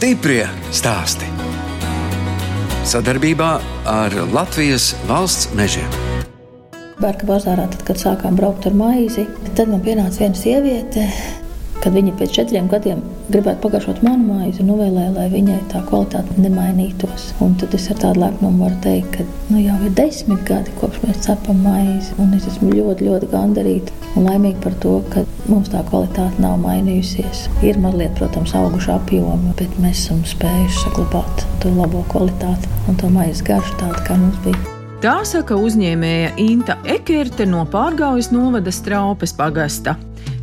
Stiprie stāsti. Sadarbībā ar Latvijas valsts mežiem. Bērka bazārā, tad, kad sākām braukt ar maizi, tad man pienāca viena sieviete, kad viņa pēc četriem gadiem gribētu pagaršot manu maizi, novēlēja, lai viņai tā kvalitāte nemainītos. Un tad es ar tādu lepnumu varu teikt, ka nu, jau ir desmit gadi, kopš mēs cepam maizi, un es esmu ļoti, ļoti gandarīta un laimīga par to, ka mums tā kvalitāte nav mainījusies. Ir mazliet, protams, auguši apjomi, bet mēs esam spējuši saglabāt to labo kvalitāti un to maizes garšu tādu, kā mums bija. Tā saka uzņēmēja Inta Ekerte no Pārgaujas novada Straupes pagasta.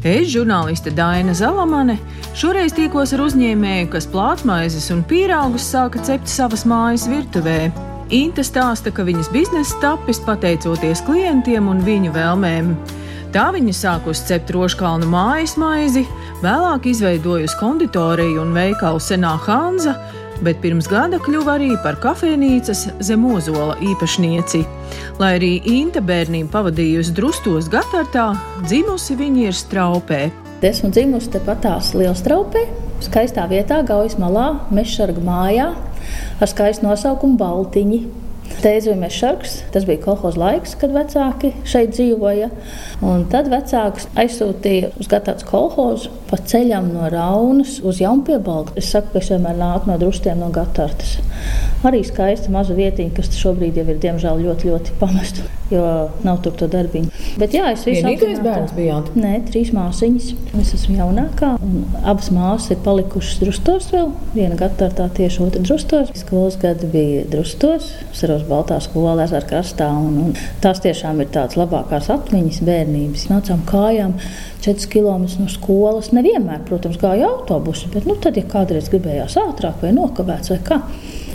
Es, žurnāliste Daina Zalamane, šoreiz tikos ar uzņēmēju, kas plātsmaizes un pīrāgus sāka cept savas mājas virtuvē. Inta stāsta, ka viņas biznesa tapis pateicoties klientiem un viņu vēlmēm. Tā viņa sāka uzcept rožkalnu mājas maizi, vēlāk izveidojusi konditoriju un veikalu Senā Hanza, bet pirms gada kļuva arī par kafejnīcas zemozola īpašnieci. Lai arī Inte bērnību pavadījusi drustos Gatartā, dzimusi viņa ir straupē. Esmu dzimusi tepatās Lielstraupē, skaistā vietā, Gaujas malā, Mešarga mājā, ar skaistu nosaukumu Baltiņi. Teizojamies šarks, tas bija kolhoz laiks, kad vecāki šeit dzīvoja. Un tad vecāks aizsūtīja uz Gatāts kolhozu pa ceļam no Raunas uz Jaunpiebalgu. Es saku, ka es vienmēr nāku no drustiem no Gatātas. Arī skaista maza vietiņa, kas šobrīd jau ir diemžēl ļoti, ļoti pamesta, jo nav tur to darbiņu. Bet jā, es visu Vienīgais bērns bijāt? Nē, trīs māsiņas. Es esmu jaunākā, un abas māsas ir palikušas drustos vēl. Viena Gatārtā tieši otra drustos. Skolas gadi bija drustos, saros Baltā skolā, ezera krastā, un, un tās tiešām ir tādas labākās atmiņas bērnības. Nācām kājām 4 km no skolas. Nevienmēr, protams, gāja autobusi, bet nu, tad, ja kādreiz gribējās ātrāk vai nokavēts vai kā.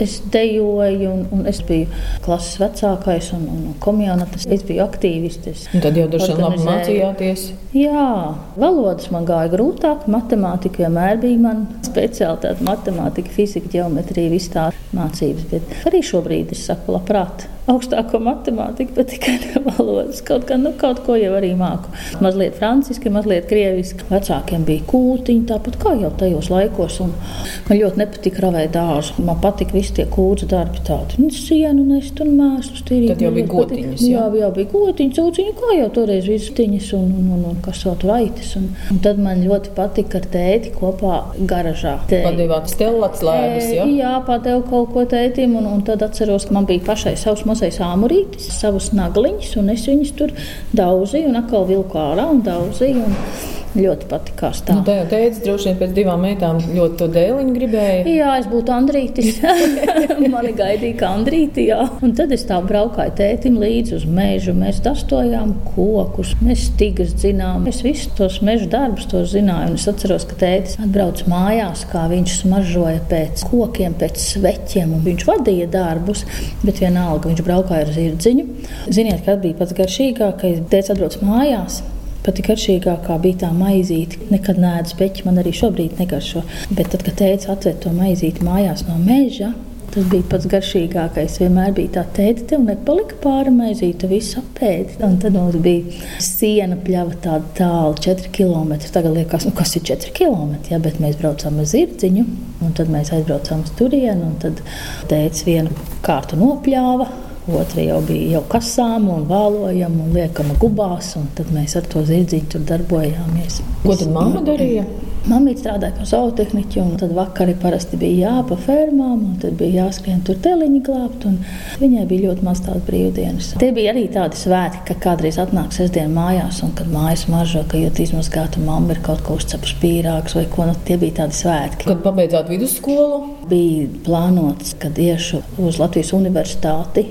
Es dejoju, un, un es biju klases vecākais un, un komjaunatis. Es biju aktīvists. Tad jau vien labi mācījāties. Jā, valodas man gāja grūtāk. Matemātika vienmēr bija mana specialitāte. Matemātika, fizika, geometrija, viss tā mācības. Bet arī šobrīd es saku labprāt augstāko matemātiku, bet tikai valodas. Kaut, kā, nu, kaut ko jau arī māku. Mazliet franciski, mazliet krieviski. Vecākiem bija kūtiņi, tāpat kā jau tajos laikos. Man ļoti nepatika ravēt dārzu. Man patika visi tie kūdzu darbi, tādi nu, sienu nest un mēslus. Tad jau bija gotiņas. Jā, jā, bija gotiņas, cūciņi, kā jau toreiz vistiņas un, un, un, un kas vēl tur aitas. Un, un tad man ļoti patika ar tēti kopā garažā. Padevāt stelats lēvis, jā? Jā, padevu kaut ko tētim un, un tad atceros, ka man bija pašai savs mazais āmurītis, savus nagliņus, un es viņus tur daudzīju, un atkal vilku ārā un daudzīju. Un ļoti patikās tā. Nu, jau teica, droši vien pēc divām meitām ļoti to dēliņu gribēja. Jā, es būtu Andrītis. Mani gaidīja kā Andrīti, jā. Un tad es tā braukāju tētim līdzi uz mežu. Mēs dastojām kokus, mēs stigas zinām. Es visus tos meža darbus to zināju. Un es atceros, ka tētis atbrauc mājās, kā viņš smaržoja pēc kokiem, pēc sveķiem. Viņš vadīja darbus, bet vienalga viņš braukāja ar zirdziņu. Ziniet, kad bija pats garšīgākais, tētis atbrauc mājās. Pat garšīgākā bija tā maizīte. Nekad nēdu speķi, man arī šobrīd negaršo. Bet tad, kad teica atved to maizīti mājās no meža, Tas bija pats garšīgākais. Vienmēr bija tā tēta, tev nepalika pāri maizīte, visu apēdi. Un tad mums bija siena pļava tāda tālu, 4 km. Tagad liekas, nu, kas ir 4 km, ja, bet mēs braucām uz zirdziņu, un tad mēs aizbraucām uz turieni, un tad tēta vienu kārtu nopļāva. Otra jau bija jau kasām, un vālojama un liekama gubās. Un tad mēs ar to zirdziņu tur darbojāmies. Ko tad mamma darīja? Mamma strādāja par zootehniķu, un tad vakarā parasti bija jāpa fermām, un tad bija jāskrien tur teliņi glābt. Viņai bija ļoti maz tādas brīvdienas. Tie bija arī tādi svētki, ka kādreiz atnāk sestdien mājās, un kad mājas maržo, ka jūt izmazgāta mamma ir kaut ko uzcepus pīrāgs vai ko. Nu, tie bija tādi svētki. Kad pabeidzāt vidusskolu? Bija plānots, kad iešu uz Latvijas universitāti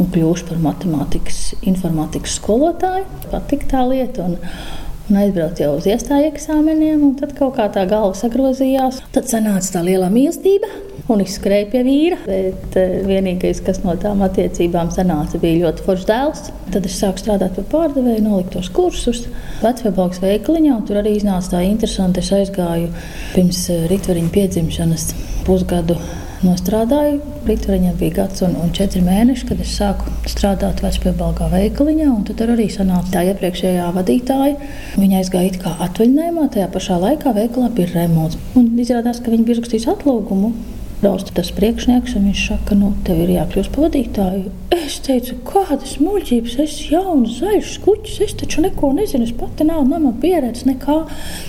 un kļuvuši par matemātikas, informātikas skolotāju. Patīk tā lieta. Un, un aizbraucu jau uz iestāju eksāmeniem, un tad kaut kā tā galva sagrozījās. Tad sanāca tā liela mīlestība. Un izskrēja pie vīra. Bet uh, vienīgais, kas no tām attiecībām sanāca, bija ļoti foršs dēls. Tad es sāku strādāt par pārdevēju, nolikt tos kursus. Vecvebalks veikaliņā tur arī iznāca tā interesanti. Es aizgāju pirms uh, ritveriņa piedzimšanas pusgadu nostrādāju. Rītā viņam bija gads un, un četri mēneši, kad es sāku strādāt Vecpiebalgā veikaliņā. Tad arī sanāca tā iepriekšējā vadītāja. Viņa aizgāja it kā atvaļinājumā, tajā pašā laikā veikalā bija remonts. Un izrādās, ka viņi bija rakstījis atlūgumu brauc tas priekšnieks, un viņš saka, nu, tev ir jākļūst par vadītāju. Es teicu, kādas muļķības, es esmu jauns, zaļš, kuķis, es taču neko nezinu, es pati nav, man pieredze nekā.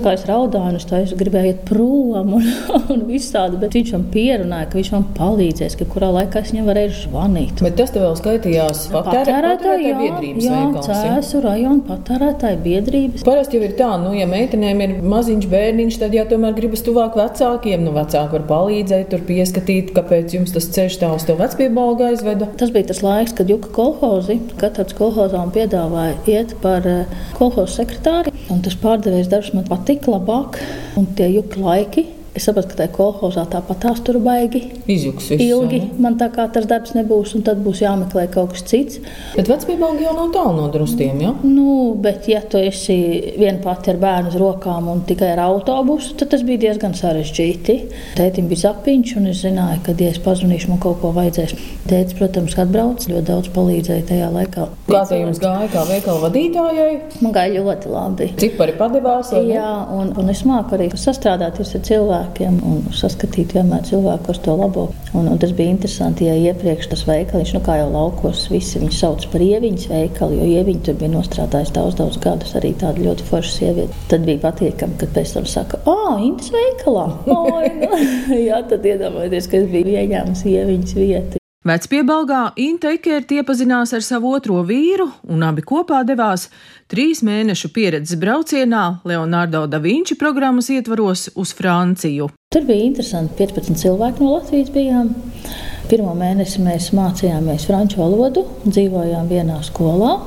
Kā es raudāju, es, es gribēju iet prom un, un visādi, bet viņš man pierunāja, ka viņš man palīdzēs, ka kurā laikā es viņam varēšu zvanīt. Bet tas tev vēl skaitījās patērētāju biedrības jā? Jā, Cēsu rajonu patērētāju biedrības. Parasti jau ir tā, nu, ja meitenēm ir maziņš bērniņš, tad jau tomēr gribas tuvāk vecākiem, nu, vecāki var palīdzēt, tur pie ieskatīt, kāpēc jums tas ceļš tā uz to vecpiebalgu aizveda? Tas bija tas laiks, kad Juka kolhozi, katrs kolhozām piedāvāja iet par eh, kolhozu sekretāri, un tas pārdevējs darbs man patika labāk, un tie Juka laiki Es saprotu, ka tajā kolhozā tāpat tās tur baigi. Izjuks visu, ilgi. Ne? Man tā kā tas darbs nebūs, un tad būs jāmeklē kaut kas cits. Bet vecpiebalgi jau nav tālu no drustiem, ja? Nu, bet ja tu esi viena pati ar bērnu uz rokām un tikai ar autobusu, tad tas bija diezgan sarežģīti. Tētim bija zapiņš, un es zināju, ka, ja es pazvanīšu, man kaut ko vajadzēs. Tētis, protams, atbrauc, ļoti daudz palīdzēja tajā laikā. Kā tā jums gāja kā veikala vadītājai? Man gāja ļoti labi. Cipari padevās? Jā, un, un es māku arī sastrādāt ar cilvēkiem cilvēkiem un saskatīt vienmēr cilvēku ar to labo. Un, un tas bija interesanti, ja iepriekš tas veikaliņš, nu kā jau laukos, visi viņu sauc par ieviņas veikalu, jo ieviņa tur bija nostrādājis daudz, daudz gadus, arī tāda ļoti forša sieviete. Tad bija patīkami, kad pēc tam saka, ah, Intas veikalā. Oi, nu. Jā, tad iedomājieties, ka es biju ieņēmis ieviņas vietu. Vecpiebalgā Inte Ekērta iepazinās ar savu otro vīru un abi kopā devās trīs mēnešu pieredzes braucienā Leonardo da Vinci programmas ietvaros uz Franciju. Tur bija interesanti. 15 cilvēki no Latvijas bijām. Pirmo mēnesi mēs mācījāmies franču valodu, dzīvojām vienā skolā.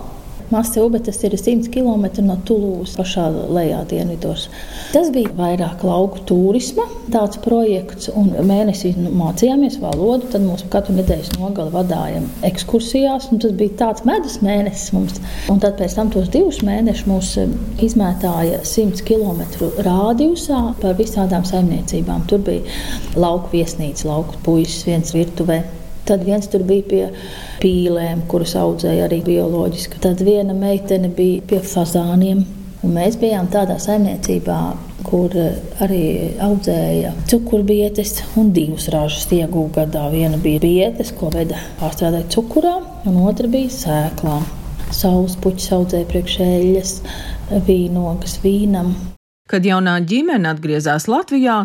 Masīva, tas ir 100 km no Tulūzas pašā lejā dienvidos. Tas bija vairāk lauku turisma tāds projekts, un mēnesī nu, mācījāmies valodu. Tad mums katru nedēļas nogali vadājām ekskursijās, un tas bija tāds medus mēnesis mums. Un tad pēc tam tos divus mēnešus mūs um, izmētāja 100 km rādījusā par visādām saimniecībām. Tur bija lauku viesnīca, lauku puisis, viens virtuvē. Tad viens tur bija pie pīlēm, kuras audzēja arī bioloģiski. Tad viena meitene bija pie fazāniem. Un mēs bijām tādā saimniecībā, kur eh, arī audzēja cukurbietes un divas ražas iegūta gadā. Viena bija bietes, ko veda pārstrādāt cukurā, un otra bija sēklā. Saules puķis audzēja priekšēļas, vīnogas vīnam. Kad jaunā ģimene atgriezās Latvijā,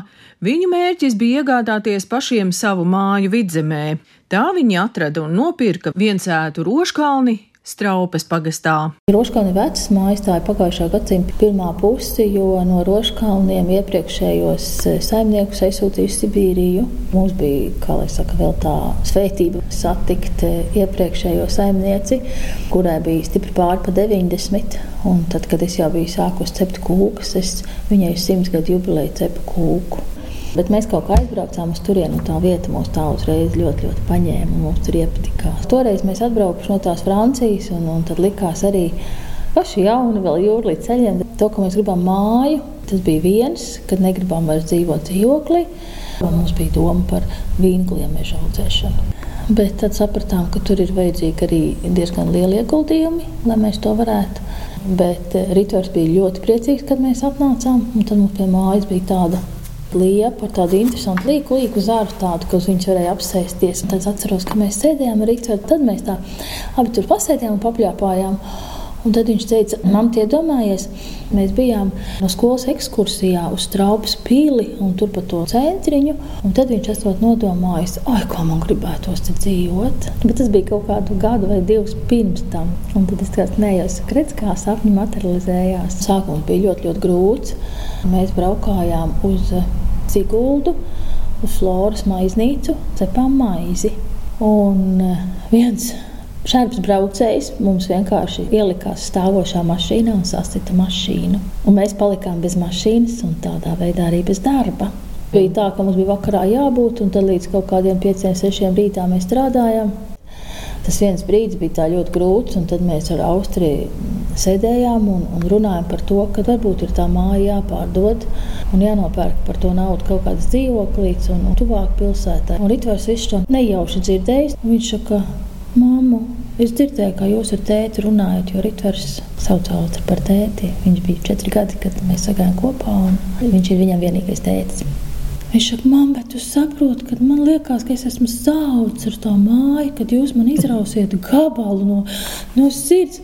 viņu mērķis bija iegādāties pašiem savu māju vidzemē. Tā viņi atrada un nopirka viensētu roškalni Straupes pagastā. Roškalni vecas mājas tā ir pagājušā gadsimta pirmā pusi, jo no Roškalniem iepriekšējos eh, saimniekus aizsūtīja Sibīriju. Mums bija, kā lai saka, vēl tā svētība satikt eh, iepriekšējo saimnieci, kurai bija stipri pāri pa 90. Un tad, kad es jau biju sākus cept kūkas, es viņai simts gadu jubileju cepu kūku. Bet mēs kaut kā aizbraucām uz turieni, un tā vieta mūs tā uzreiz ļoti, ļoti paņēma. Mums tur iepatikās. Toreiz mēs atbraucām no tās Francijas, un, un tad likās arī paši jauni, vēl jūri līdz ceļiem. To, ka mēs gribam māju, tas bija viens, kad negribam vairs dzīvot dzīvoklī. Mums bija doma par vīngliem meža audzēšanu. Bet tad sapratām, ka tur ir vajadzīgi arī diezgan lieli ieguldījumi, lai mēs to varētu. Bet eh, Ritvers bija ļoti priecīgs, kad mēs atnācām. Tad mums pie mājas bija tāda liepa ar tādu interesantu līku, līku zāru, tādu, ka uz viņas varēja apsēsties. Tad es atceros, ka mēs sēdējām ar Rītu, tad mēs tā abi tur pasēdējām un papļāpājām. Un tad viņš teica, man tie domājies, mēs bijām no skolas ekskursijā uz Traupas pīli un tur pa to centriņu. Un tad viņš esot nodomājis, ai, kā man gribētos te dzīvot. Bet tas bija kaut kādu gadu vai divus pirms tam. Un tad es nē, jau redzu, kā sapņi materializējās. Sākums bija ļoti, ļoti grūts. Mēs braukājām uz Siguldu uz Floras maiznīcu, cepām maizi. Un eh, viens šāds braucējs mums vienkārši ielikās stāvošā mašīnā un sasita mašīnu. Un mēs palikām bez mašīnas un tādā veidā arī bez darba. Bija tā, ka mums bija vakarā jābūt, un tad līdz kaut kādiem pieciem, sešiem rītā mēs strādājām. Tas viens brīdis bija ļoti grūts, un tad mēs ar Austriju sēdējām un, un runājām par to, ka varbūt ir tā māja jāpārdod un jānopērk par to naudu kaut kādas dzīvoklītes un, un tuvāk pilsētā. Un Ritvars visu to nejauši dzirdējis. Viņš saka, māmu, es dzirdēju, kā jūs ar tēti runājat, jo Ritvars sauc Altru par tēti. Viņš bija četri gadi, kad mēs sagājām kopā un viņš ir viņam vienīgais tētis. Viņš saka, man, bet jūs saprotat, ka man liekas, ka es esmu saucis ar to māju, kad jūs man izrausiet gabalu no, no sirds.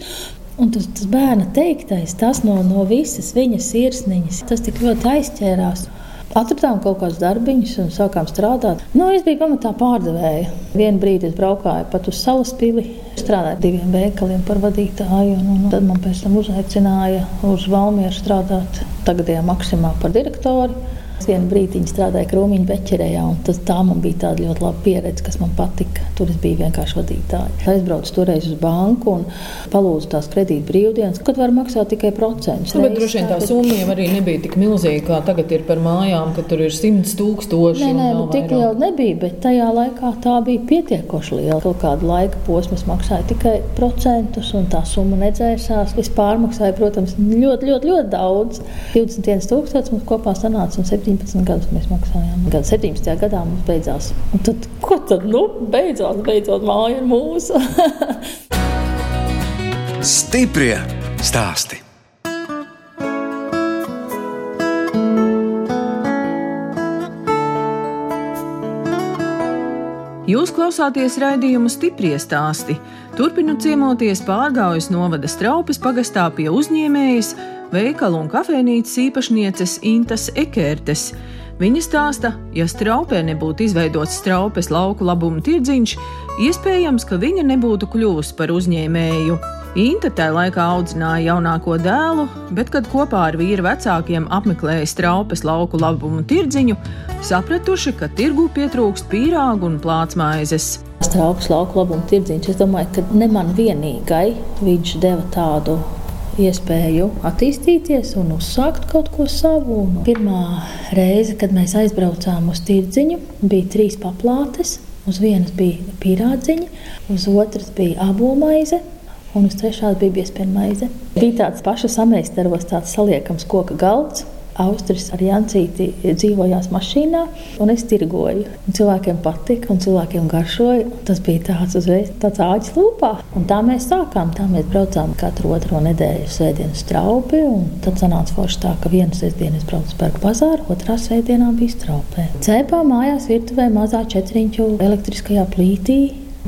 Un tas, tas bērna teiktais, tas no, no visas viņa sirsniņas, tas tik ļoti aizķērās. Atradām kaut kādus darbiņus un sākām strādāt. Nu, es biju pamatā pārdevēja. Vienu brīdi es braukāju pat uz salas pili, strādāju diviem veikaliem par vadītāju. Un, un tad man pēc tam uzaicināja uz Valmieru strādāt tagadējā Maksimā par direktoru. Es vienu brīdi strādāju Krūmiņa beķerējā, un tas, tā man bija tāda ļoti laba pieredze, kas man patika. Tur es biju vienkārši vadītāja. Aizbraucu toreiz uz banku un palūdzu tās kredīt brīvdienas, kad var maksāt tikai procentus. Nu, bet droši vien tā summa jau arī nebija tik milzīga, kā tagad ir par mājām, ka tur ir simts tūkstoši. Nē, nē, nu, tik liela nebija, bet tajā laikā tā bija pietiekoši liela. Kaut kādu laika posmu es maksāju tikai procentus, un tā summa nedzēsās. Es pārmaksāju, protams, ļoti, ļoti, ļoti daudz. 21 tūkstoši mums kopā sanāca un 7 17 gadus mēs maksājām. Gada 17. gadā mums beidzās. Un tad, ko tad? Nu, beidzās, beidzot, māja ir mūsu. Stiprie stāsti. Jūs klausāties raidījumu stipri stāstī. Turpinot ciemoties pārgājas novada straupes pagastā pie uzņēmējas, veikalu un kafejnīcas īpašnieces Intas Ekertes. Viņa stāsta, ja straupē nebūtu izveidots straupes lauku labumu tirdziņš, iespējams, ka viņa nebūtu kļuvusi par uzņēmēju. Inta tajā laikā audzināja jaunāko dēlu, bet, kad kopā ar vīru vecākiem apmeklēja straupes lauku labumu tirdziņu, sapratuši, ka tirgu pietrūkst pīrāgu un plātsmaizes. Straupas lauku labumu tirdziņš, es domāju, ka ne man vienīgai viņš deva tādu iespēju attīstīties un uzsākt kaut ko savu. Un pirmā reize, kad mēs aizbraucām uz tirdziņu, bija trīs paplātes. Uz vienas bija pīrādziņa, uz otras bija abomaize, un uz trešās bija piespiedu maize. Bija tāds pašs amēstaros, tāds saliekams koka galds Austris ar Jancīti dzīvojās mašīnā, un es tirgoju. Un cilvēkiem patika, un cilvēkiem garšoja. Un tas bija tāds uzreiz tāds āķis lūpā. Un tā mēs sākām. Tā mēs braucām katru otro nedēļu svētdienu straupi. Tad sanāca forši tā, ka vienu sestdienu es braucu Bergu bazāru, otrā svētdienā bija straupē. Cēpā mājās virtuvē mazā četriņķu elektriskajā plītī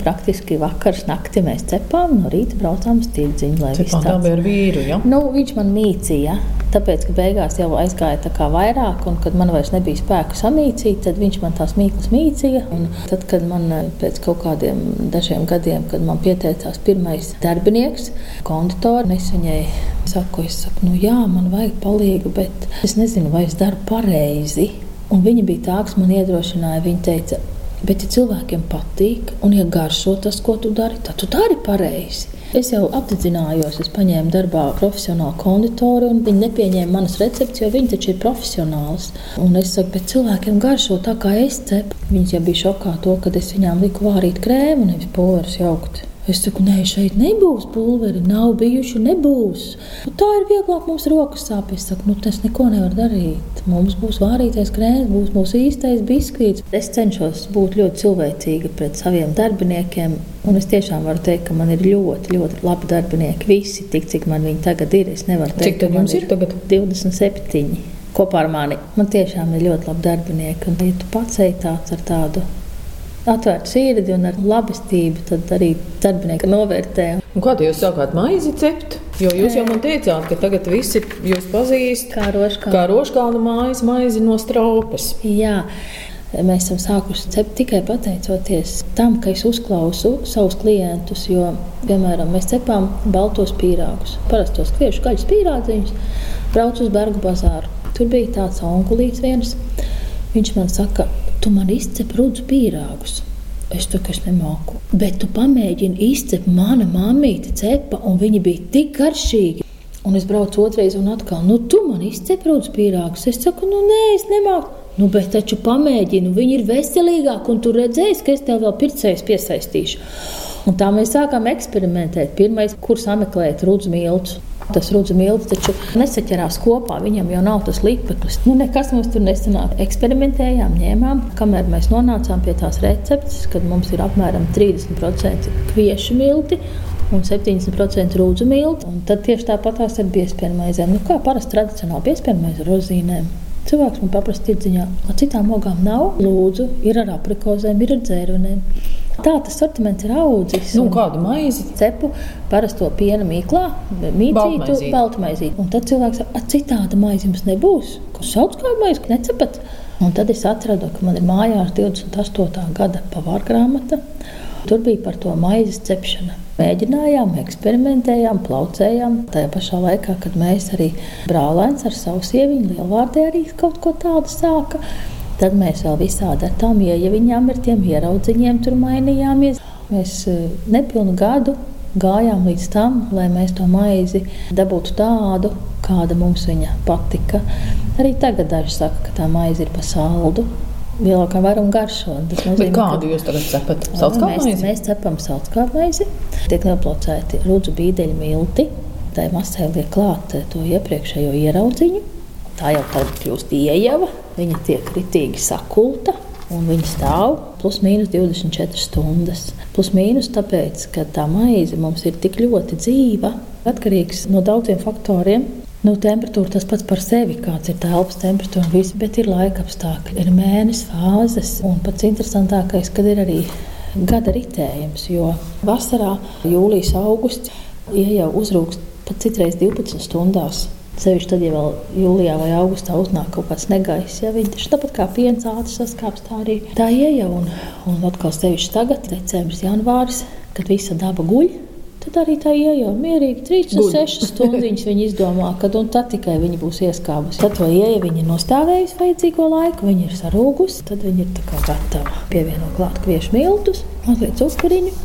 praktiski vakars naktī mēs cepām, no rīta braucām uz tirdziņu. Tā bija ar vīru, ja? Nu, viņš man mīcīja. Tāpēc, ka beigās jau aizgāja tā kā vairāk, un kad man vairs nebija spēku samīcīt, tad viņš man tās mīklas mīcīja. Un tad, kad man eh, pēc kaut kādiem dažiem gadiem, kad man pieteicās pirmais darbinieks, konditori, es viņai saku, es saku, nu jā, man vajag palīgu, bet es nezinu, vai es daru pareizi. Un viņa bija tā, kas man iedrošināja. Viņa teica, Bet, ja cilvēkiem patīk, un ja garšo tas, ko tu dari, tad tu dari pareizi. Es jau apdedzinājos, es paņēmu darbā profesionālu konditoru, un viņi nepieņēma manas receptes, jo viņi taču ir profesionāls. Un es saku, bet cilvēkiem garšo tā, kā es cepu. Viņi jau bija šokā to, kad es viņām liku vārīt krēmu, nevis pulverus jaukt. Es saku, nē, šeit nebūs pulveri, nav bijuši, nebūs. Nu, tā ir vieglāk mums rokas sāp. Es saku, nu, tas neko nevar darīt. Mums būs vārītais krēms, būs mūsu īstais biskvīts. Es cenšos būt ļoti cilvēcīga pret saviem darbiniekiem. Un es tiešām varu teikt, ka man ir ļoti, ļoti labi darbinieki. Visi, tik cik man viņi tagad ir. Es nevaru teikt, cik jums ir tagad? 27 kopā ar mani. Man tiešām ir ļoti labi darbinieki. Un, ja tu pats ej tāds ar tādu atvērtu sirdi un ar labestību, tad arī darbinieki novērtē. Un kā jūs sākāt maizi cept? Jo jūs jau man teicāt, ka tagad visi jūs pazīst kā rožkalna, kā rožkalna mājas maizi no straupas. Jā. Mēs esam sākuši cept tikai pateicoties tam, ka es uzklausu savus klientus. Jo, piemēram, mēs cepām baltos pīrāgus, parastos kviešu gaļas pīrādziņus, braucu uz Bergu bazāru. Tur bija tāds onkulīts viens. Viņš man saka, tu man izcep rudzu pīrāgus. Es to nemāku. Bet tu pamēģini izcept mana mamīte cepa, un viņi bija tik garšīgi. Un es braucu otrreiz un atkal, nu, tu man izcep rudzu pīrāgus. Es saku, nu, nē, es nemāku. Nu, bet taču pamēģinu, viņi ir veselīgāki, un tu redzēsi, ka es tev vēl pircējus piesaistīšu. Un tā mēs sākām eksperimentēt. Pirmais, kur sameklēt rudzu miltus. Tas rudzu milts taču nesaķerās kopā, viņam jau nav tas līpeklis. Nu, nekas mums tur nesanāk. Eksperimentējām, ņēmām, kamēr mēs nonācām pie tās receptes, kad mums ir apmēram 30% kviešu milti un 70% rūdzu milti. Tad tieši tāpat tās ir piespiedu maizēm. Nu, kā parasti tradicionāli piespiedu maize ar rozīnēm. Cilvēks man paprasti ir ziņā, ka citām ogām nav. Lūdzu, ir ar aprikozēm, ir ar dzērvenēm. Tā tas sortiments ir audzis. Nu, kādu maizi? Cepu parasto piena mīklā, mīcītu, baltmaizīti. Un tad cilvēks saka, citāda maize jums nebūs. Ko sauc kā maizi, necepat? Un tad es atradu, ka man ir mājās 28. gada pavāra grāmata. Tur bija par to maizes cepšanu. Mēģinājām, eksperimentējām, plaucējām. Tajā pašā laikā, kad mēs arī brālēns ar savu sieviņu lielvārdē arī kaut ko tādu sāka. Tad mēs vēl visādi ar tām iejaviņām, ar tiem ieraudziņiem tur mainījāmies. Mēs eh, nepilnu gadu gājām līdz tam, lai mēs to maizi dabūtu tādu, kāda mums viņa patika. Arī tagad daži saka, ka tā maize ir pa saldu lielākā vairuma garšo. Nozīmē, kādu ka, jūs tagad cepat? Salskāpmaizi? Mēs, mēs cepam salskāpmaizi, tiek noplocēti rudzu bīdeļu milti, tai masai liek klāt to iepriekšējo ieraudziņu. Tā jau tad kļūst iejava, viņa tiek ritīgi sakulta. Un viņi stāv plus mīnus 24 stundas. Plus mīnus tāpēc, ka tā maize mums ir tik ļoti dzīva, atkarīgs no daudziem faktoriem. Nu, temperatūra tas pats par sevi, kāds ir telpas temperatūra, viss, bet ir laika apstākļi, ir mēnesis fāzes. Un pats interesantākais, kad ir arī gada ritējums, jo vasarā, jūlijas, augusts, ja jau uzrūkst pat citreiz 12 stundās. Sevišķi tad, ja vēl jūlijā vai augustā uznāk kaut kāds negaiss, ja viņi taču tāpat kā piens ātri saskāps, tā arī tā ieja. Un, un atkal sevišķi tagad, decembris, janvāris, kad visa daba guļ, Tad arī tā ieeja mierīgi 3-6 stundas. Viņa izdomā, kad un tad tikai viņa būs ieskābusi. Tad to ieeja viņa nostāvējusi vajadzīgo laiku, viņa ir sarūgusi, tad viņa ir gatava pievienot klāt kviešu miltus, mazliet cukuriņu,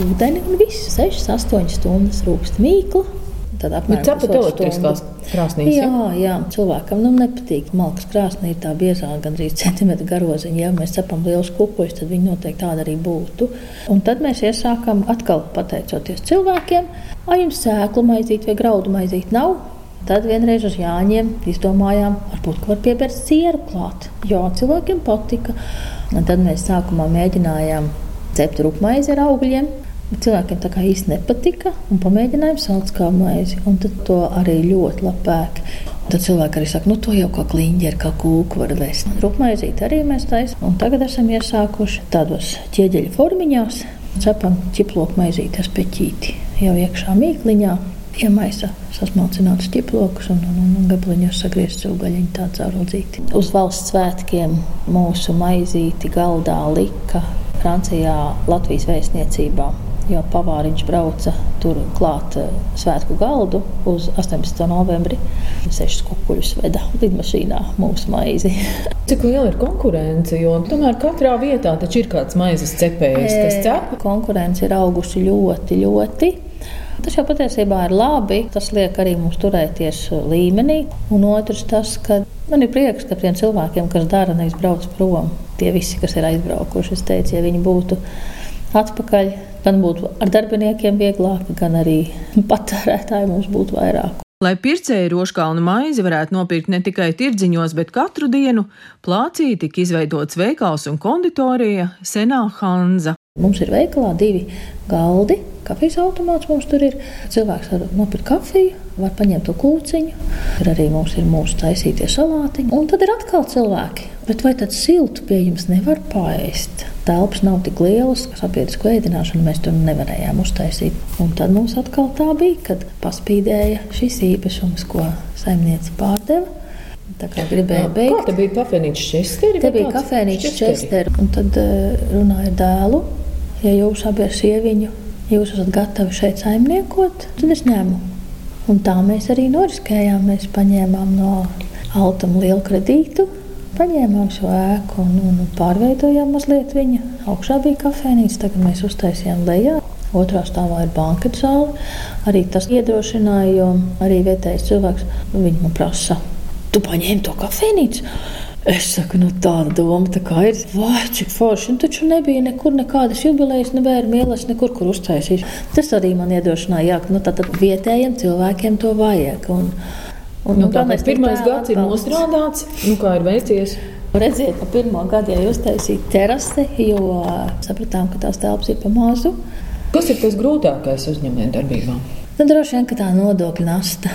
ūdeni un viss 6-8 stundas rūkst mīklu. Tad apmēram tāda ir elektriskās krāsnīs. Jā, jā, jā, cilvēkam nu, nepatīk. Malkas krāsnī ir tā biezā, gandrīz centimetra garoziņa. Ja mēs cepam lielus kukuļus, tad viņi noteikti tāda arī būtu. Un tad mēs iesākam atkal pateicoties cilvēkiem, vai jums sēklu maizīt vai graudu maizīt nav. Tad vienreiz uz Jāņiem izdomājām, varbūt var piebērt sieru klāt. Jā, cilvēkiem patika. Un tad mēs sākumā mēģinājām cept rupmaizi ar augļiem. Cilvēkiem tā kā īsti nepatika, un pamēģinājām salds kā maizi. Un tad to arī ļoti labāk. Tad cilvēki arī saka, nu, to jau kā kliņģi ar kā kūku var vest. Rupmaizīt arī mēs taisām. Un tagad esam iesākuši tādos ķieģeļa formiņās. Cepam ķiploku maizīti ar peķīti jau iekšā mīkliņā. Iemaisa sasmalcināts ķiplokus un, un, un, un gabaliņos sagriezts cūgaļiņu tā caurudzīti. Uz valsts svētkiem mūsu maizīti galdā lika Francijā Latvijas vēstniecībā jo pavāriņš brauca tur klāt eh, svētku galdu uz 18. novembri. Sešas kukuļus veda lidmašīnā mūsu maizi. Cik liela ir konkurence? Jo tomēr katrā vietā taču ir kāds maizes cepējs, kas cep. Konkurence ir augusi ļoti, ļoti. Tas jau patiesībā ir labi. Tas liek arī mums turēties līmenī. Un otrs, tas, ka man ir prieks, ka tiem cilvēkiem, kas dara, nevis brauc prom, tie visi, kas ir aizbraukuši, es teicu, ja viņi būtu atpakaļ gan būtu ar darbiniekiem vieglāk, gan arī patērētāji mums būtu vairāk. Lai pircēji rožkalnu maizi varētu nopirkt ne tikai tirdziņos, bet katru dienu, plācī tika izveidots veikals un konditorija Senā Hanza. Mums ir veikalā divi galdi, kafijas automāts mums tur ir. Cilvēks var nopirkt kafiju, var paņemt to kūciņu, tur arī mums ir mūsu taisītie salātiņi. Un tad ir atkal cilvēki. Bet vai tad siltu pie jums nevar paēst? telpas nav tik lielas, ka sabiedrisko ēdināšanu mēs tur nevarējām uztaisīt. Un tad mums atkal tā bija, kad paspīdēja šis īpašums, ko saimniece pārdeva. Tā kā gribēja beigt. Tā bija kafejnīca česteri. Tā bija kafejnīca česteri. Un tad runāja dēlu, ja jūs abi ar sieviņu, jūs esat gatavi šeit saimniekot, tad es ņemu. Un tā mēs arī noriskējām. Mēs paņēmām no Altam lielu kredītu, paņēmām šo ēku un, un pārveidojām mazliet viņu. Augšā bija kafejnīca, tagad mēs uztaisījām lejā. Otrā stāvā ir banka zāle. Arī tas iedrošināja, jo arī vietējais cilvēks nu, man prasa, tu paņēmi to kafejnīcu. Es saku, nu tāda doma tā kā ir. Vai cik forši. Un taču nebija nekur nekādas jubilejas, ne bērnu ielas, nekur, kur uztaisīt. Tas arī man iedošanā, jā, nu tātad vietējiem cilvēkiem to vajag. Un, un, nu, tā mēs pirmais gads ir nostrādāts, nu kā ir veicies. Redziet, ka pirmā gada jau uztaisīja terasi, jo sapratām, ka tās telpas ir pa mazu. Kas ir tas grūtākais uzņēmējdarbībā? Nu, droši vien, ka tā nodokļu nasta.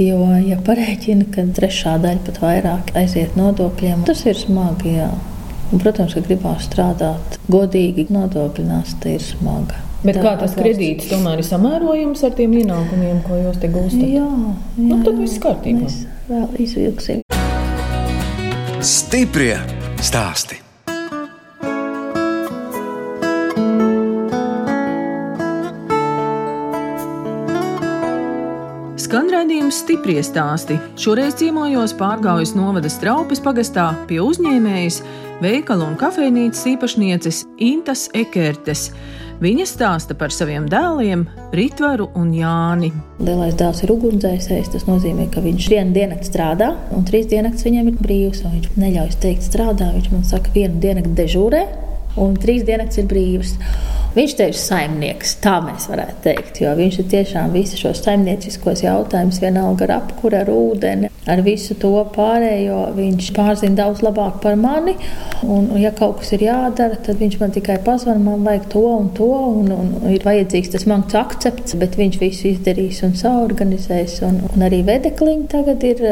Jo, ja parēķina, ka trešā daļa pat vairāk aiziet nodokļiem, tas ir smagi. Jā. Un, protams, ka gribās strādāt godīgi, nodokļu nasta ir smaga. Bet tā, kā tas kredīts tomēr ir samērojams ar tiem ienākumiem, ko jūs te gūstat? Jā, jā nu, tad viss kārtībā. Mēs vēl izvilksim. Stiprie stāsti. Skan redzējums stipri stāsti. Šoreiz ciemojos pārgājas novada straupes pagastā pie uzņēmējas, veikala un kafejnīcas īpašnieces Intas Ekertes. Viņa stāsta par saviem dēliem, Ritvaru un Jāni. Lielais dēls ir ugunsdzēsējs. Tas nozīmē, ka viņš vienu dienu strādā, un trīs dienas viņam ir brīvs. Viņš neļauj teikt, strādā. Viņš man saka, vienu dienu dežūrē, un trīs dienas ir brīvs. Viņš te ir saimnieks, tā mēs varētu teikt, jo viņš ir tiešām visu šos saimnieciskos jautājumus, vienalga ar apkuru, ar ūdeni, ar visu to pārējo. Viņš pārzina daudz labāk par mani, un, ja kaut kas ir jādara, tad viņš man tikai pazvan, man vajag to un to, un, un, ir vajadzīgs tas mans akcepts, bet viņš visu izdarīs un saorganizēs. Un, un arī vedekliņi tagad ir,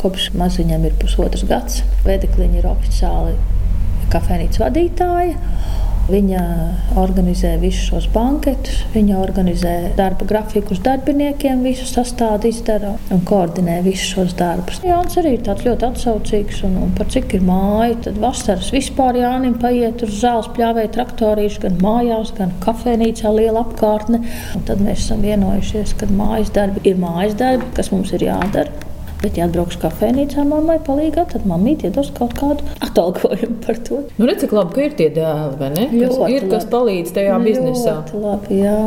kopš maziņam ir pusotrs gads, vedekliņi ir oficiāli kafejnīcas vadītāja. Viņa organizē visus šos banketus, viņa organizē darba grafikus darbiniekiem, visu sastādu izdara un koordinē visus šos darbus. Jānis arī ir ļoti atsaucīgs un, un par cik ir māja. Tad vasaras vispār Jānim paiet uz zāles pļāvēja traktorīšu, gan mājās, gan kafejnīcā liela apkārtne. Un tad mēs esam vienojušies, ka mājas darbi ir mājas darbi, kas mums ir jādara. Bet, ja atbrauks kafejnīcā, mammai palīdzēt, tad mammīte iedos kaut kādu atalgojumu par to. Nu, redz, cik labi, ka ir tie dēli, vai ne? Kas ļoti ir, kas palīdz tajā biznesā. Labi, jā.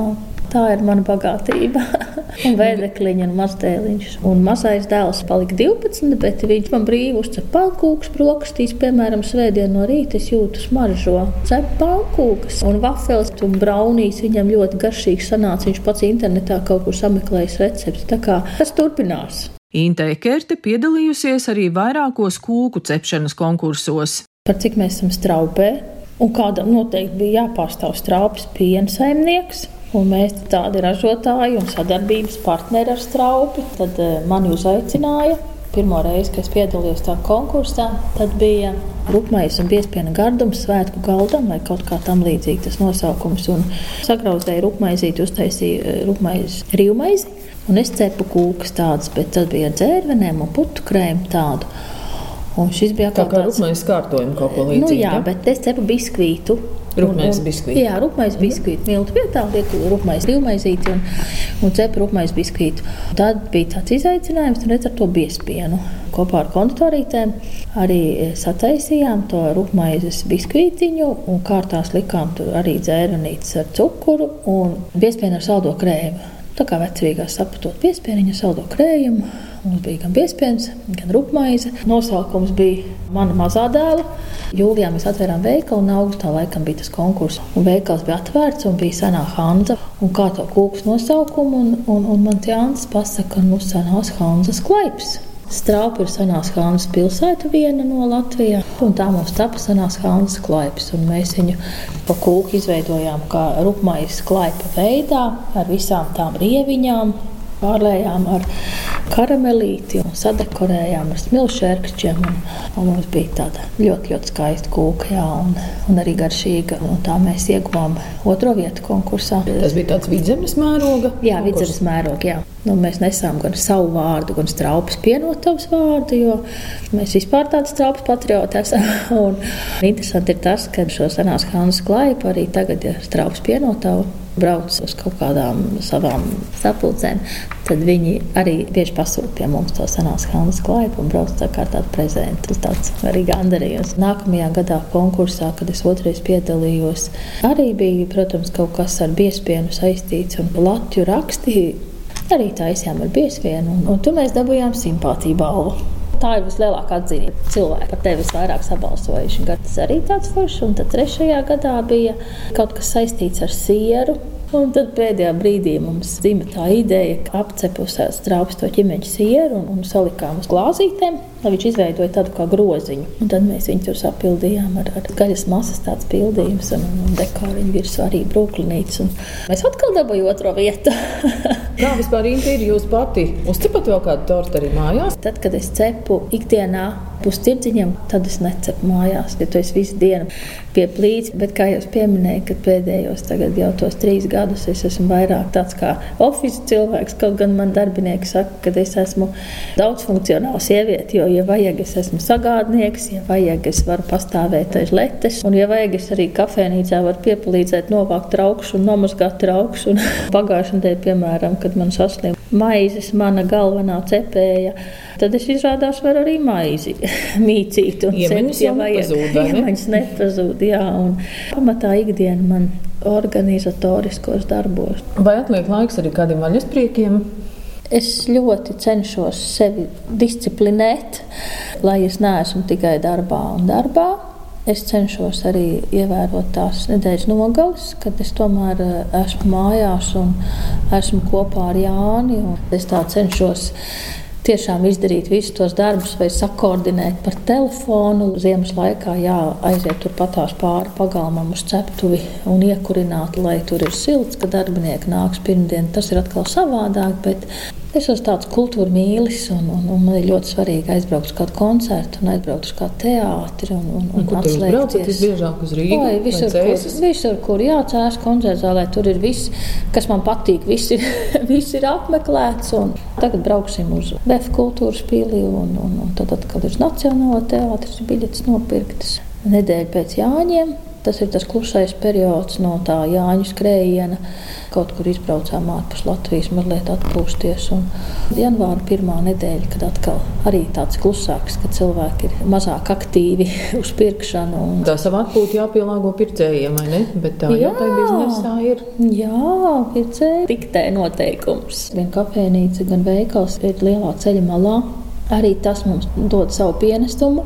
Tā ir mana bagātība. un vēdekliņa un mazdēliņš. Un mazais dēls palika 12, bet viņš man brīvi uzcep pankūkus brokastīs. Piemēram, svētdien no rīta es jūtu smaržo. Cep pankūkas un vafels un braunīs. Viņam ļoti garšīgi sanāca. Viņš pats internetā kaut kur sameklējis recepti. Tā kā tas turpinās. Inte Ekerte piedalījusies arī vairākos kūku cepšanas konkursos. Par cik mēs esam straupē, un kādam noteikti bija jāpārstāv straupes piena saimnieks. Un mēs tādi ražotāji un sadarbības partneri ar straupi. Tad uh, mani uzaicināja. Pirmo reizi, kad es piedalījos tajā konkursā, tad bija rupmaiņas un piespiedu gardums svētku galdam vai kaut kā tam līdzīga tas nosaukums. Un sagrauzēja rupmaizīti, uztaisīja eh, rupmaizi rīvmaizi Un es cepu kūkas tādas, bet tad bija dzērvenēm un putu krēmu tādu. Un šis bija kā tāds... rupmais kārtojums, kaut ko līdzīgu. Nu, jā, ja? bet es cepu biskvītu. Rūpmais biskvīti. Jā, rūpmais biskvīti. Miltu vietā liek rūpmais divmaizīti un, un cep rūpmais biskvītu. Tad bija tāds izaicinājums, un redz ar to biespienu. Kopā ar konditorītēm arī sataisījām to rūpmaizes biskvītiņu un kārtās likām tur arī dzērvenītes ar cukuru un biespienu ar saldo krēmu. Tā kā vecrīgā sapatot piespiedu, saldo krējumu. Mums bija gan piespiedu, gan rupmaize. Nosaukums bija mana mazā dēla. Jūlijā mēs atvērām veikalu, un augustā laikam bija tas konkurss. Un veikals bija atvērts, un bija senā Hanza. Un kā to kūks nosaukumu, un, un, un man Jānis pasaka, ka mums senās Hanzas klaips. Strāpa ir senās Hānas pilsēta, viena no Latvijas. Tā mums tapa senās Hānas klaips. Mēs viņu pa kūku izveidojām kā rupmais klaipa veidā ar visām tām rieviņām, pārlējām ar karamelīti un sadekorējām ar un mums bija tāda ļoti, ļoti skaista kūka, jā, un, un arī garšīga. Un tā mēs ieguvām otro vietu konkursā. Tas bija tāds vidzemes mēroga? Jā, vidzemes mēroga, jā. Nu, mēs nesām gan savu vārdu, gan straupas pienotavas vārdu, jo mēs vispār tādi straupas patrioti esam. Un interesanti ir tas, ka šo senās Hānas klaipu arī tagad ir straupas pienotavu brauc uz kaut kādām savām sapulcēm, tad viņi arī bieži pasūta pie mums to senās Hānas klaipu un brauc tā kā tādu prezentu. Tas tāds arī gandarījums. Nākamajā gadā konkursā, kad es otrais piedalījos, arī bija, protams, kaut kas ar biespienu saistīts un latju rakstīju. Arī taisījām ar piesvienu, un, un tur mēs dabūjām simpātiju balvu. Tā ir vislielākā atzīme. Cilvēki par tevi visvairāk sabalsojuši. Tas arī tāds foršs. Un tad trešajā gadā bija kaut kas saistīts ar sieru. Un tad pēdējā brīdī mums dzima tā ideja, ka apcepusē strāpes to ķīmeņa sieru un, un salikām uz glāzītēm, lai viņš izveidoja tādu kā groziņu. Un tad mēs viņu tur sapildījām ar, ar gaļas masas tāds pildījums un, un dekoriņu virsū arī brūklinītes. Mēs atkal dabūjām otro vietu. Kā vispār ir jūs pati? Uzcepat vēl kādu tortu arī mājās? Tad, kad es cepu ikdienā pustirdziņam, tad es necepu mājās, jo tu esi visu dienu pie plīts. Bet, kā jau pieminēju, kad pēdējos jau tos trīs gadus es esmu vairāk tāds kā oficiāls cilvēks, kaut gan man darbinieki saka, ka es esmu daudzfunkcionāla sieviete, jo, ja vajag, es esmu sagādnieks, ja vajag, es varu pastāvēt aiz letes, un, ja vajag, es arī kafejnīcā varu piepalīdzēt novākt traukšu un nomazgāt traukšu. Pagājušajā nedēļā, piemēram, kad man saslimta maizes, mana galvenā cepēja, tad es izrādās varu arī maizi mīcīt. Iemaņas ja nepazūd, iemaņas nepazūd, jā, un pamatā ikdiena man organizatoriskos darbos. Vai atliek laiks arī kādiem vaļaspriekiem? Es ļoti cenšos sevi disciplinēt, lai es neesmu tikai darbā un darbā. Es cenšos arī ievērot tās nedēļas nogales, kad es tomēr eh, esmu mājās un esmu kopā ar Jāni. Es tā cenšos tiešām izdarīt visus tos darbus, vai sakoordinēt par telefonu. Ziemas laikā jāaiziet turpatās pāri pagalmam uz ceptuvi un iekurināt, lai tur ir silts, ka darbinieki nāks pirmdien. Tas ir atkal savādāk, Es esmu tāds kultūra mīlis, un, un, un man ir ļoti svarīgi aizbraukt uz kādu koncertu, un aizbraukt uz kādu teātri. Un, un, un, un atslēgties. Tas biežāk uz Rīgas. Vai visur, kur, visur, kur jācēs koncerts zālē, tur ir viss, kas man patīk. Viss ir, viss ir apmeklēts. Tagad brauksim uz Vēfa kultūras pīlī, un, un, un tad atkal ir Nacionāla teātris, biļetes nopirktas. Nedēļa pēc Jāņiem. Tas ir tas klusais periods no tā Jāņa skrējiena kaut kur izbraucām ārpus Latvijas, mazliet atpūsties. Un janvāra pirmā nedēļa, kad atkal arī tāds klusāks, kad cilvēki ir mazāk aktīvi uz pirkšanu. Un... Tā savā atpūta jāpielāgo pircējiem, vai ne? Bet tā jā, jau tā biznesā ir. Jā, pircēji diktē noteikums. Gan kafejnīca, gan veikals ir lielā ceļa malā. Arī tas mums dod savu pienesumu.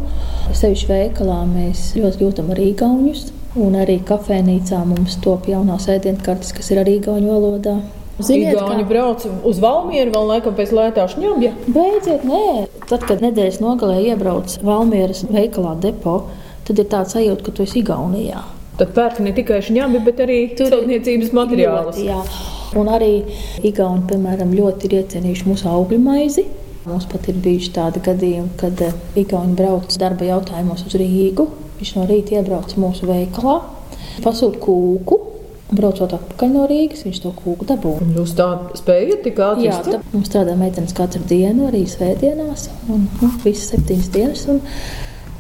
Sevišķi veikalā mēs ļoti jūtam arī gaunus. Un arī kafejnīcā mums top jaunās ēdienkartes, kas ir arī gauņu valodā. Ziniet, Igauni kā... brauc uz Valmieru vēl laikam pēc lētā šņabja? Beidziet, nē. Tad, kad nedēļas nogalē iebrauc Valmieras veikalā depo, tad ir tāds sajūta, ka tu esi Igaunijā. Tad pērk ne tikai šņabi, bet arī celtniecības materiālus. Ļoti, jā. Un arī Igauni, piemēram, ļoti ir iecienījuši mūsu augļu maizi. Mums pat ir bijuši tādi gadījumi, kad eh, Igauni brauc darba jautājumos uz Rīgu Viņš no rīta iebrauc mūsu veikalā, pasūta kūku. Braucot atpakaļ no Rīgas, viņš to kūku dabūja. Jūs tā spējat tik ātri? Jā, tā, mums strādā meitenes katru dienu, arī svētdienās, un nu, visas septiņas dienas. Un,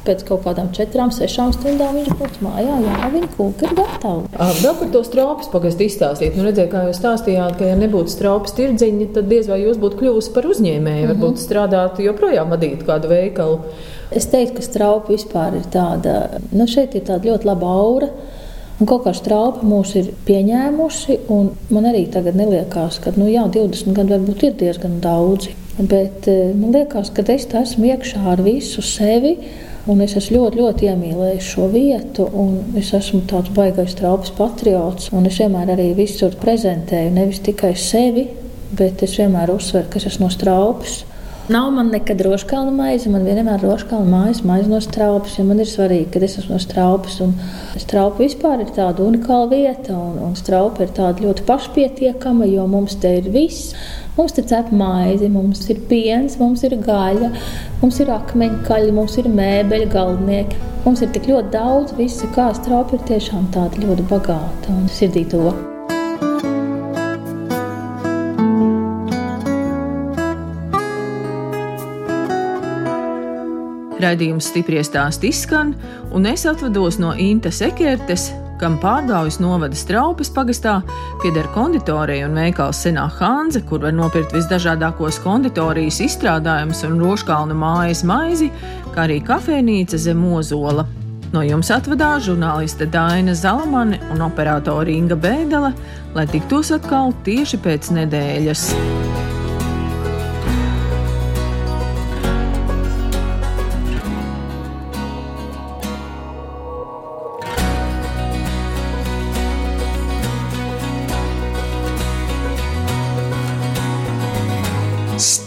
Pēc kaut kādām četrām, sešām stundām viņš brauc mājā. Jā, viņa kūka ir gatava. Vēl par to strāpes pagastu izstāstīt. Nu, redzēju, kā jūs stāstījāt, ka, ja nebūtu strāpes tirdziņa, tad diez vai jūs būtu kļuvusi par uzņēmēju. Mm -hmm. Varbūt strādāt, joprojām vadīt kādu veikalu. Es teiktu, ka straupa vispār ir tāda, nu šeit ir tāda ļoti laba aura. Un kaut kā straupa mūs ir pieņēmusi, un man arī tagad liekas, ka nu, jā, 20 gadi varbūt ir diezgan daudzi. Bet eh, man liekas, ka es esmu iekšā ar visu sevi. Un es esmu ļoti, ļoti iemīlējis šo vietu, un es esmu tāds baisais traupas patriots. Es vienmēr arī visur prezentēju nevis tikai sevi, bet es vienmēr uzsveru, ka es esmu no straupas. Nav man nekad rožkalna maize, man vienmēr ir rožkalna maize, maize no straupas. Ja man ir svarīgi, ka es esmu no straupas. Straupa vispār ir tāda unikāla vieta, un, un straupa ir tāda ļoti pašpietiekama, jo mums te ir viss. Mums ir cepta maize, mums ir piens, mums ir gaļa, mums ir akmeņkaļi, mums ir mēbeļi, galdnieki. Mums ir tik ļoti daudz, visa kā straupa ir tiešām tāda ļoti bagāta un sirdī Raidījums stipri stāst izskan, un es atvados no Intas Ekertes, kam pārgājas novada straupes pagastā, pieder konditorija un veikals Senā Hanze, kur var nopirkt visdažādākos konditorijas izstrādājumus un rožkalna mājas maizi, kā arī kafejnīca zem ozola. No jums atvadās žurnāliste Daina Zalamane un operātore Inga Bēdele, lai tiktos atkal tieši pēc nedēļas.